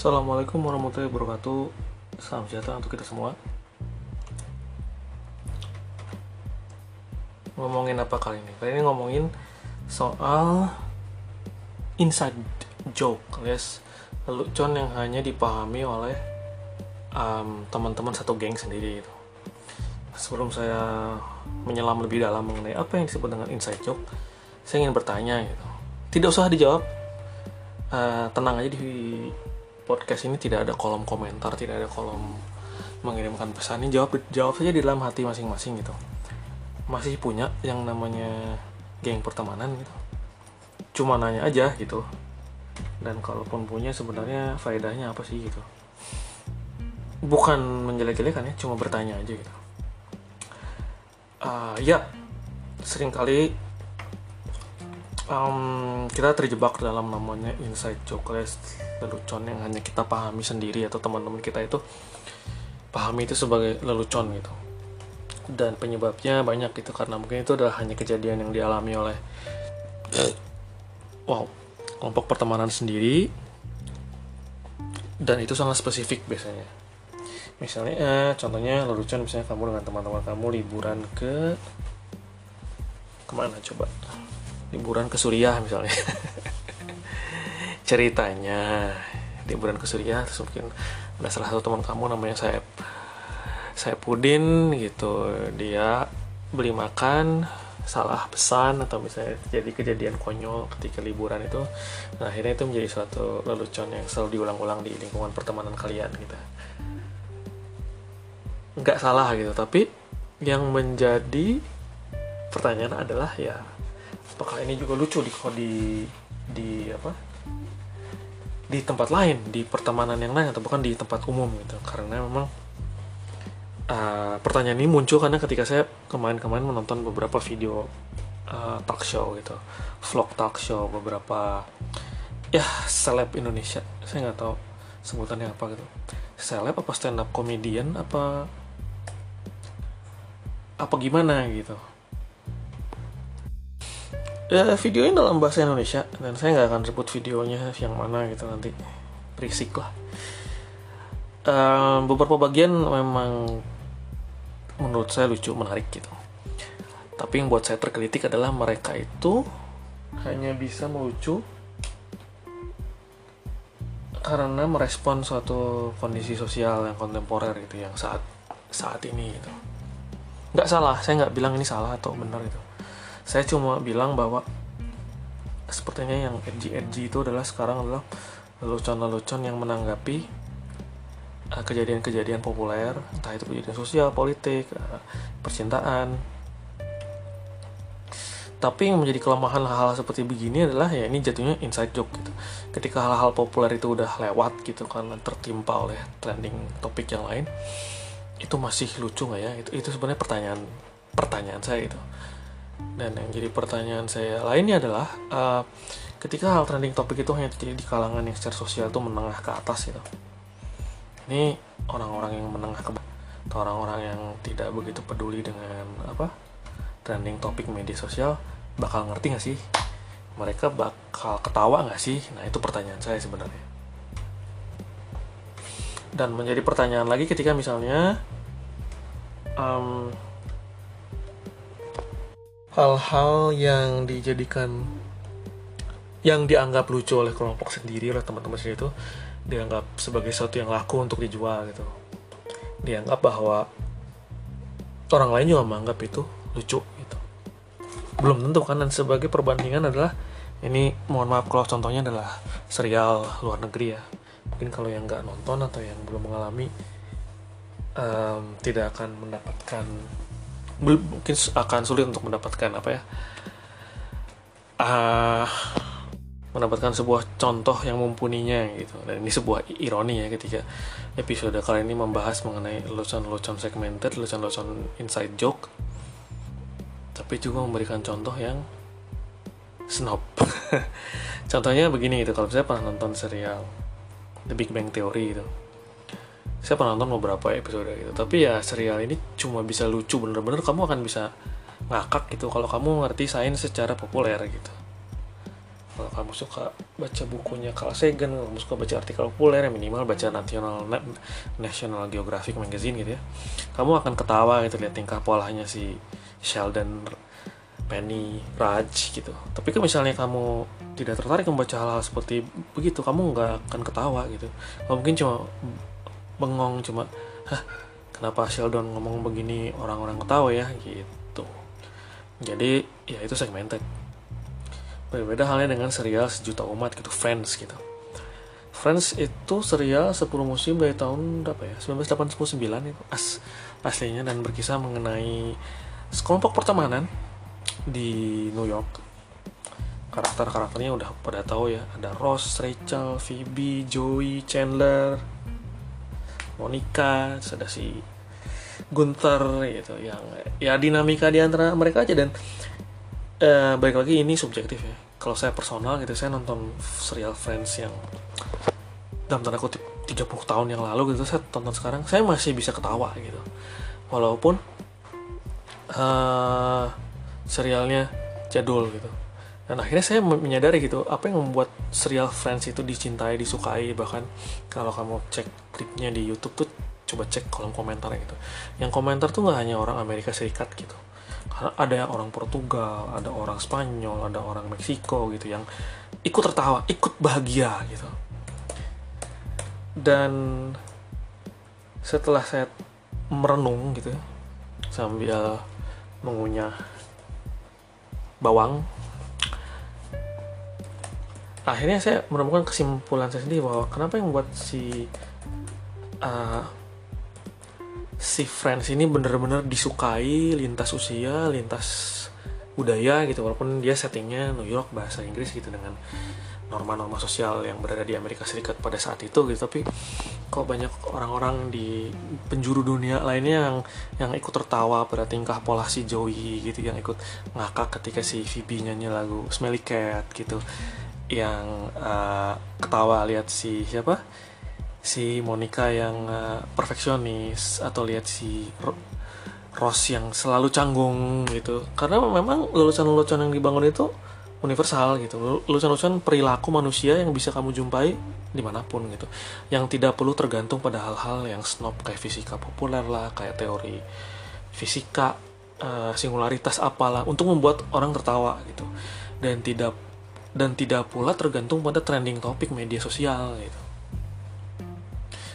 Assalamualaikum warahmatullahi wabarakatuh Salam sejahtera untuk kita semua Ngomongin apa kali ini? Kali ini ngomongin soal inside joke alias lelucon yang hanya dipahami oleh um, teman-teman satu geng sendiri gitu. Sebelum saya menyelam lebih dalam mengenai apa yang disebut dengan inside joke, saya ingin bertanya gitu. Tidak usah dijawab, uh, tenang aja di podcast ini tidak ada kolom komentar, tidak ada kolom mengirimkan pesan. Ini jawab jawab saja di dalam hati masing-masing gitu. Masih punya yang namanya geng pertemanan gitu. Cuma nanya aja gitu. Dan kalaupun punya sebenarnya faedahnya apa sih gitu. Bukan menjelek-jelekan ya, cuma bertanya aja gitu. Uh, ya, sering kali um, kita terjebak dalam namanya inside joke lelucon yang hanya kita pahami sendiri atau teman-teman kita itu pahami itu sebagai lelucon gitu. Dan penyebabnya banyak gitu karena mungkin itu adalah hanya kejadian yang dialami oleh wow kelompok pertemanan sendiri. Dan itu sangat spesifik biasanya. Misalnya eh, contohnya lelucon misalnya kamu dengan teman-teman kamu liburan ke ke mana coba liburan ke Suriah misalnya. Ceritanya liburan ke Suriah terus mungkin ada salah satu teman kamu namanya saya saya Pudin gitu dia beli makan salah pesan atau misalnya jadi kejadian konyol ketika liburan itu. Nah akhirnya itu menjadi suatu lelucon yang selalu diulang-ulang di lingkungan pertemanan kalian gitu. Nggak salah gitu tapi yang menjadi pertanyaan adalah ya apakah ini juga lucu di di di apa? Di tempat lain di pertemanan yang lain atau bukan di tempat umum gitu. Karena memang uh, pertanyaan ini muncul karena ketika saya kemarin-kemarin menonton beberapa video uh, talk show gitu. Vlog talk show beberapa ya seleb Indonesia. Saya nggak tahu sebutannya apa gitu. Seleb apa stand up comedian apa apa gimana gitu ya videonya dalam bahasa Indonesia. Dan saya nggak akan sebut videonya yang mana gitu nanti berisik lah. Um, beberapa bagian memang menurut saya lucu menarik gitu. Tapi yang buat saya terkelitik adalah mereka itu hanya bisa melucu karena merespon suatu kondisi sosial yang kontemporer gitu yang saat saat ini gitu. Nggak salah saya nggak bilang ini salah atau benar itu saya cuma bilang bahwa sepertinya yang edgy-edgy itu adalah sekarang adalah lelucon-lelucon yang menanggapi uh, kejadian-kejadian populer entah itu kejadian sosial, politik, uh, percintaan. Tapi yang menjadi kelemahan hal-hal seperti begini adalah ya ini jatuhnya inside joke gitu. Ketika hal-hal populer itu udah lewat gitu karena tertimpa oleh trending topik yang lain itu masih lucu nggak ya? Itu itu sebenarnya pertanyaan pertanyaan saya itu dan yang jadi pertanyaan saya lainnya adalah uh, ketika hal trending topik itu hanya terjadi di kalangan yang secara sosial itu menengah ke atas gitu. Ini orang-orang yang menengah ke atau orang-orang yang tidak begitu peduli dengan apa trending topik media sosial bakal ngerti nggak sih? Mereka bakal ketawa nggak sih? Nah itu pertanyaan saya sebenarnya. Dan menjadi pertanyaan lagi ketika misalnya um, hal-hal yang dijadikan yang dianggap lucu oleh kelompok sendiri oleh teman-teman sendiri itu dianggap sebagai sesuatu yang laku untuk dijual gitu. Dianggap bahwa orang lain juga menganggap itu lucu gitu. Belum tentu kan dan sebagai perbandingan adalah ini mohon maaf kalau contohnya adalah serial luar negeri ya. Mungkin kalau yang nggak nonton atau yang belum mengalami um, tidak akan mendapatkan mungkin akan sulit untuk mendapatkan apa ya uh, mendapatkan sebuah contoh yang mumpuninya gitu. Dan ini sebuah ironi ya ketika episode kali ini membahas mengenai lelucon-lelucon segmented lelucon-lelucon inside joke tapi juga memberikan contoh yang snob. Contohnya begini gitu kalau saya pernah nonton serial The Big Bang Theory gitu saya pernah nonton beberapa episode gitu. Tapi ya serial ini cuma bisa lucu bener-bener. Kamu akan bisa ngakak gitu kalau kamu ngerti sains secara populer gitu. Kalau kamu suka baca bukunya Carl Sagan kamu suka baca artikel populer ya minimal baca National National Geographic magazine gitu ya. Kamu akan ketawa gitu lihat tingkah polanya si Sheldon Penny Raj gitu. Tapi kalau misalnya kamu tidak tertarik membaca hal-hal seperti begitu kamu nggak akan ketawa gitu. Kamu mungkin cuma bengong cuma hah kenapa Sheldon ngomong begini? Orang-orang ketawa ya gitu. Jadi ya itu segmented. Berbeda halnya dengan serial sejuta umat gitu Friends gitu. Friends itu serial 10 musim dari tahun berapa ya? 1989 itu as aslinya dan berkisah mengenai sekelompok pertemanan di New York. Karakter-karakternya udah pada tahu ya ada Ross, Rachel, Phoebe, Joey, Chandler, Monica, ada si Gunther gitu yang ya dinamika di antara mereka aja. Dan uh, balik lagi ini subjektif ya. Kalau saya personal gitu saya nonton serial Friends yang dalam tanda kutip 30 tahun yang lalu gitu saya tonton sekarang saya masih bisa ketawa gitu. Walaupun uh, serialnya jadul gitu dan akhirnya saya menyadari gitu apa yang membuat serial Friends itu dicintai disukai bahkan kalau kamu cek klipnya di YouTube tuh coba cek kolom komentar gitu. Yang komentar tuh nggak hanya orang Amerika Serikat gitu. Karena ada orang Portugal ada orang Spanyol ada orang Meksiko gitu yang ikut tertawa ikut bahagia gitu. Dan setelah saya merenung gitu sambil mengunyah bawang akhirnya saya menemukan kesimpulan saya sendiri bahwa kenapa yang membuat si uh, si Friends ini benar-benar disukai lintas usia, lintas budaya gitu. Walaupun dia settingnya New York bahasa Inggris gitu dengan norma-norma sosial yang berada di Amerika Serikat pada saat itu gitu. Tapi kok banyak orang-orang di penjuru dunia lainnya yang yang ikut tertawa pada tingkah pola si Joey gitu yang ikut ngakak ketika si Phoebe nyanyi lagu Smelly Cat gitu yang uh, ketawa lihat si siapa? Si Monica yang uh, perfeksionis atau lihat si Ross yang selalu canggung gitu. Karena memang lelucon-lelucon yang dibangun itu universal gitu. Lelucon-lelucon perilaku manusia yang bisa kamu jumpai di mana pun gitu. Yang tidak perlu tergantung pada hal-hal yang snob kayak fisika populer lah kayak teori fisika uh, singularitas apalah untuk membuat orang tertawa gitu. Dan tidak dan tidak pula tergantung pada trending topik media sosial gitu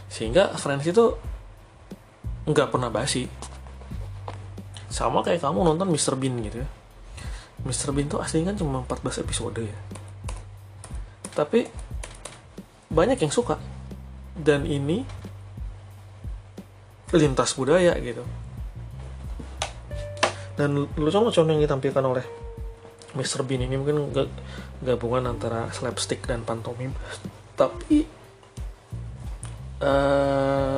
sehingga Friends itu nggak pernah basi sama kayak kamu nonton Mr. Bean gitu ya Mr. Bean tuh aslinya kan cuma 14 episode ya tapi banyak yang suka dan ini lintas budaya gitu dan lucu-lucu yang ditampilkan oleh Mr. Bean ini mungkin gabungan antara slapstick dan pantomim. Tapi uh,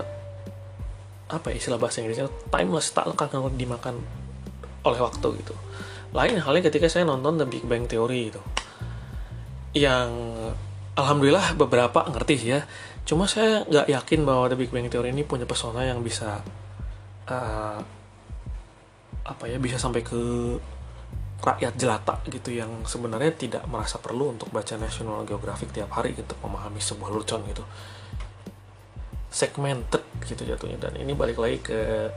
apa ya istilah bahasa Inggrisnya? Timeless tak kalau dimakan oleh waktu gitu. Lain halnya ketika saya nonton The Big Bang Theory itu. Yang alhamdulillah beberapa ngerti sih ya. Cuma saya nggak yakin bahwa The Big Bang Theory ini punya pesona yang bisa uh, apa ya bisa sampai ke rakyat jelata gitu yang sebenarnya tidak merasa perlu untuk baca National Geographic tiap hari untuk memahami sebuah lelucon gitu. Segmented gitu jatuhnya. Dan ini balik lagi ke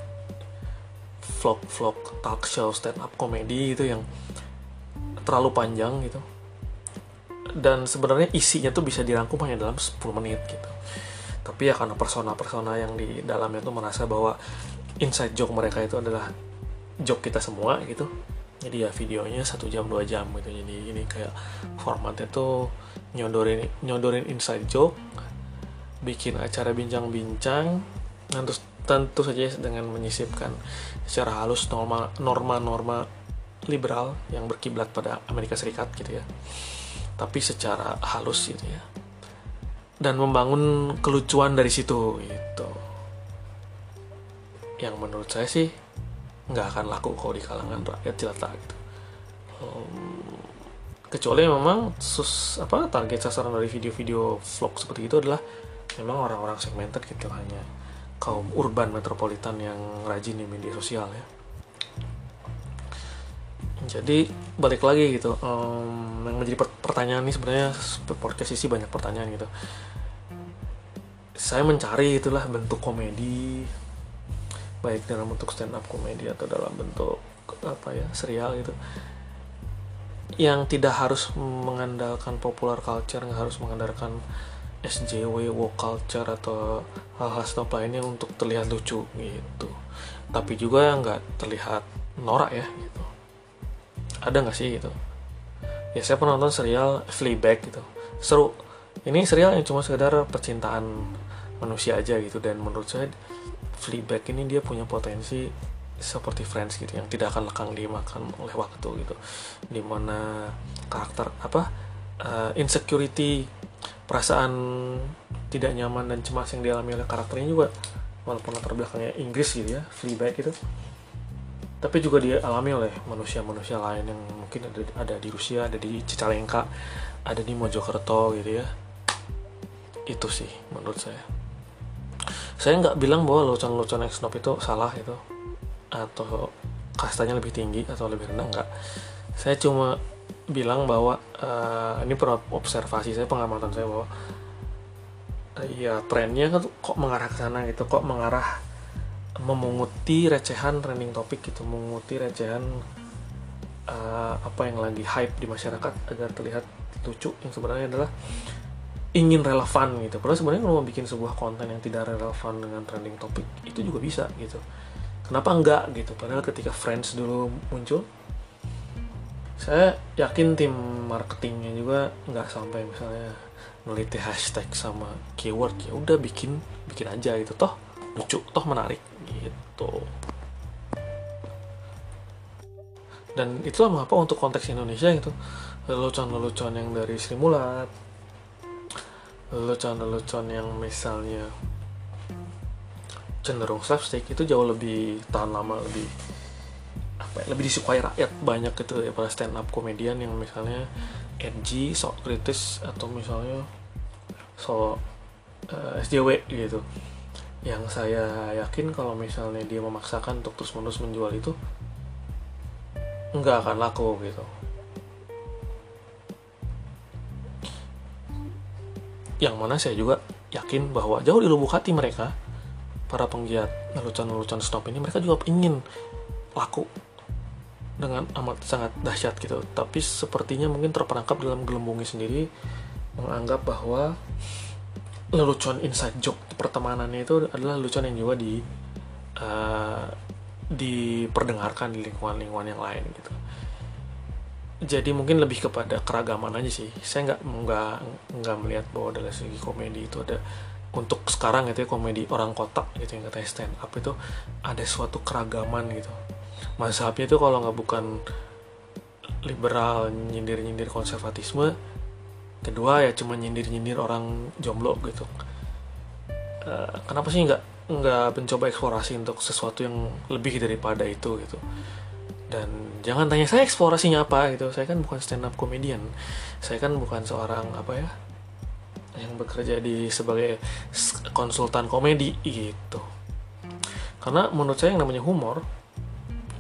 vlog-vlog talk show stand up comedy itu yang terlalu panjang gitu. Dan sebenarnya isinya tuh bisa dirangkum hanya dalam 10 menit gitu. Tapi ya karena persona-persona yang di dalamnya tuh merasa bahwa inside joke mereka itu adalah joke kita semua gitu jadi ya videonya satu jam dua jam gitu. Jadi ini kayak formatnya tuh nyodorin nyodorin inside joke bikin acara bincang-bincang tentu tentu saja dengan menyisipkan secara halus norma norma-norma liberal yang berkiblat pada Amerika Serikat gitu ya. Tapi secara halus gitu ya. Dan membangun kelucuan dari situ gitu. Yang menurut saya sih nggak akan laku kalau di kalangan rakyat jelata gitu. Um, kecuali memang sus apa target sasaran dari video-video vlog seperti itu adalah memang orang-orang segmented gitu hanya kaum urban metropolitan yang rajin di media sosial ya. Jadi balik lagi gitu um, yang menjadi jadi pertanyaan nih sebenarnya podcast isi banyak pertanyaan gitu. Saya mencari itulah bentuk komedi baik dalam bentuk stand up komedi atau dalam bentuk apa ya serial gitu yang tidak harus mengandalkan popular culture nggak harus mengandalkan SJW woke culture atau hal-hal snob lainnya untuk terlihat lucu gitu. Tapi juga nggak terlihat norak ya gitu. Ada nggak sih gitu? Ya saya pernah nonton serial Fleabag gitu. Seru. Ini serial yang cuma sekedar percintaan manusia aja gitu. Dan menurut saya Fleabag ini dia punya potensi seperti Friends gitu yang tidak akan lekang dimakan oleh waktu gitu di mana karakter apa uh, insecurity perasaan tidak nyaman dan cemas yang dialami oleh karakternya juga walaupun latar belakangnya Inggris gitu ya Fleabag gitu tapi juga dialami oleh manusia-manusia lain yang mungkin ada, ada di Rusia, ada di Cicalengka, ada di Mojokerto gitu ya. Itu sih menurut saya. Saya nggak bilang bahwa X Snob itu salah itu atau kastanya lebih tinggi atau lebih rendah enggak. Saya cuma bilang bahwa uh, ini observasi saya pengamatan saya bahwa uh, ya trennya kan kok mengarah ke sana gitu, kok mengarah memunguti recehan trending topik gitu memunguti recehan uh, apa yang lagi hype di masyarakat agar terlihat lucu yang sebenarnya adalah ingin relevan gitu. Padahal sebenarnya kalau mau bikin sebuah konten yang tidak relevan dengan trending topik itu juga bisa gitu. Kenapa enggak gitu? Padahal ketika Friends dulu muncul saya yakin tim marketingnya juga nggak sampai misalnya neliti hashtag sama keyword ya udah bikin bikin aja gitu. Toh lucu toh menarik gitu. Dan itulah mengapa untuk konteks Indonesia gitu. Lelucon-lelucon yang dari Sri Mulat lelucon-lelucon yang misalnya cenderung slapstick itu jauh lebih tahan lama lebih apa ya, lebih disukai rakyat. Banyak gitu ya para stand up komedian yang misalnya edgy sok kritis atau misalnya so uh, eh, SJW gitu. Yang saya yakin kalau misalnya dia memaksakan untuk terus menerus menjual itu nggak akan laku gitu yang mana saya juga yakin bahwa jauh di lubuk hati mereka para penggiat lelucon-lelucon stop ini mereka juga ingin laku dengan amat sangat dahsyat gitu. Tapi sepertinya mungkin terperangkap dalam gelembungnya sendiri menganggap bahwa lelucon inside joke pertemanannya itu adalah lelucon yang juga di uh, diperdengarkan di lingkungan-lingkungan yang lain gitu jadi mungkin lebih kepada keragaman aja sih. Saya nggak nggak nggak melihat bahwa dari segi komedi itu ada untuk sekarang gitu ya komedi orang kotak gitu yang katanya stand up itu ada suatu keragaman gitu. Mazhabnya itu kalau nggak bukan liberal nyindir nyindir konservatisme kedua ya cuma nyindir-nyindir orang jomblo gitu. Uh, kenapa sih nggak nggak mencoba eksplorasi untuk sesuatu yang lebih daripada itu gitu dan jangan tanya saya eksplorasinya apa? Gitu. Saya kan bukan stand up comedian. Saya kan bukan seorang apa ya yang bekerja di sebagai konsultan komedi gitu. Karena menurut saya yang namanya humor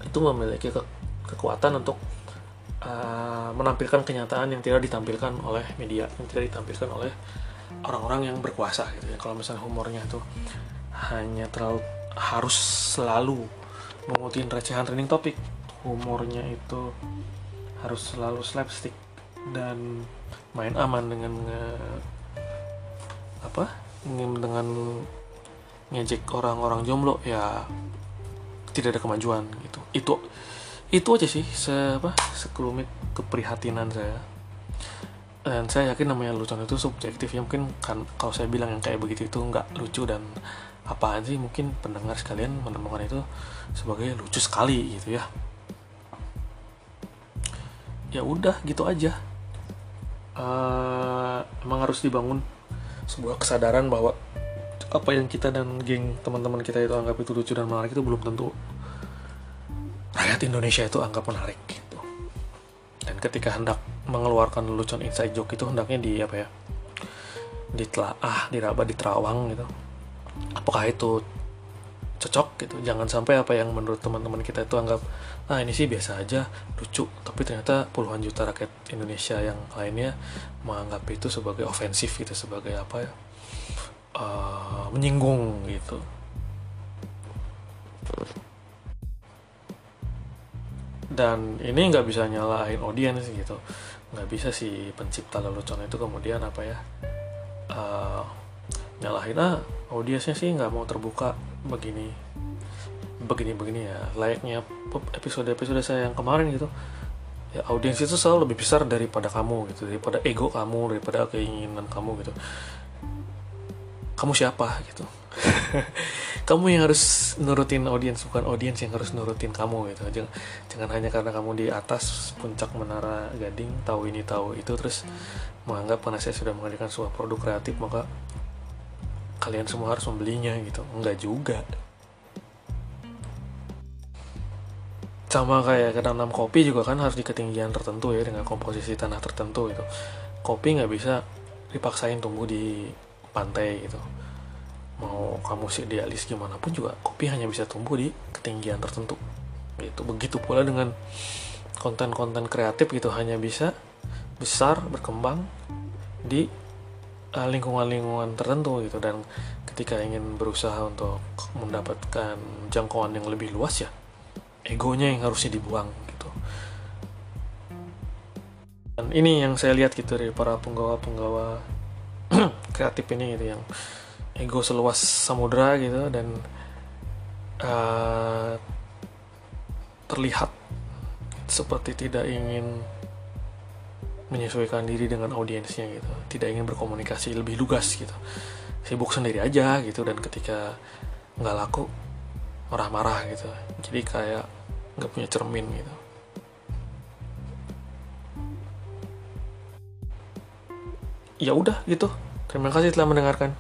itu memiliki ke kekuatan untuk uh, menampilkan kenyataan yang tidak ditampilkan oleh media yang tidak ditampilkan oleh orang-orang yang berkuasa gitu ya. Kalau misalnya humornya tuh hanya terlalu harus selalu mengutin recehan trending topik humornya itu harus selalu slapstick dan main aman dengan nge, apa? Dengan ngejek orang-orang jomblo ya tidak ada kemajuan gitu. Itu itu aja sih se apa sekelumit keprihatinan saya. Dan saya yakin namanya lucu itu subjektif. Ya mungkin kan kalau saya bilang yang kayak begitu itu nggak lucu dan apaan sih mungkin pendengar sekalian menemukan itu sebagai lucu sekali gitu ya ya udah gitu aja uh, emang harus dibangun sebuah kesadaran bahwa apa yang kita dan geng teman-teman kita itu anggap itu lucu dan menarik itu belum tentu rakyat Indonesia itu anggap menarik gitu. Dan ketika hendak mengeluarkan lelucon inside joke itu hendaknya di apa ya? Ditelaah, diraba, diterawang gitu. Apakah itu cocok gitu. Jangan sampai apa yang menurut teman-teman kita itu anggap ah ini sih biasa aja lucu. Tapi ternyata puluhan juta rakyat Indonesia yang lainnya menganggap itu sebagai ofensif gitu sebagai apa ya uh, menyinggung gitu. Dan ini nggak bisa nyalahin audiens gitu. Nggak bisa si pencipta lelucon itu kemudian apa ya uh, nyalahin ah audiensnya sih nggak mau terbuka begini begini begini ya layaknya episode episode saya yang kemarin gitu. Ya audiens itu selalu lebih besar daripada kamu gitu daripada ego kamu daripada keinginan kamu gitu. Kamu siapa gitu? Kamu yang harus nurutin audiens bukan audiens yang harus nurutin kamu gitu. Jangan, jangan hanya karena kamu di atas puncak menara gading tahu ini tahu itu terus menganggap karena saya sudah menghadirkan sebuah produk kreatif maka kalian semua harus membelinya gitu. Enggak juga. Sama kayak nanam kopi juga kan harus di ketinggian tertentu ya dengan komposisi tanah tertentu gitu. Kopi nggak bisa dipaksain tumbuh di pantai gitu. Mau kamu sih idealis gimana pun juga kopi hanya bisa tumbuh di ketinggian tertentu. Gitu. Begitu pula dengan konten-konten kreatif gitu. Hanya bisa besar berkembang di lingkungan-lingkungan tertentu gitu. Dan ketika ingin berusaha untuk mendapatkan jangkauan yang lebih luas ya egonya yang harusnya dibuang gitu. Dan ini yang saya lihat gitu dari para penggawa-penggawa kreatif ini gitu yang ego seluas samudra gitu dan uh, terlihat seperti tidak ingin menyesuaikan diri dengan audiensnya gitu. Tidak ingin berkomunikasi lebih lugas gitu. Sibuk sendiri aja gitu dan ketika nggak laku marah-marah gitu. Jadi kayak nggak punya cermin gitu. Ya udah gitu. Terima kasih telah mendengarkan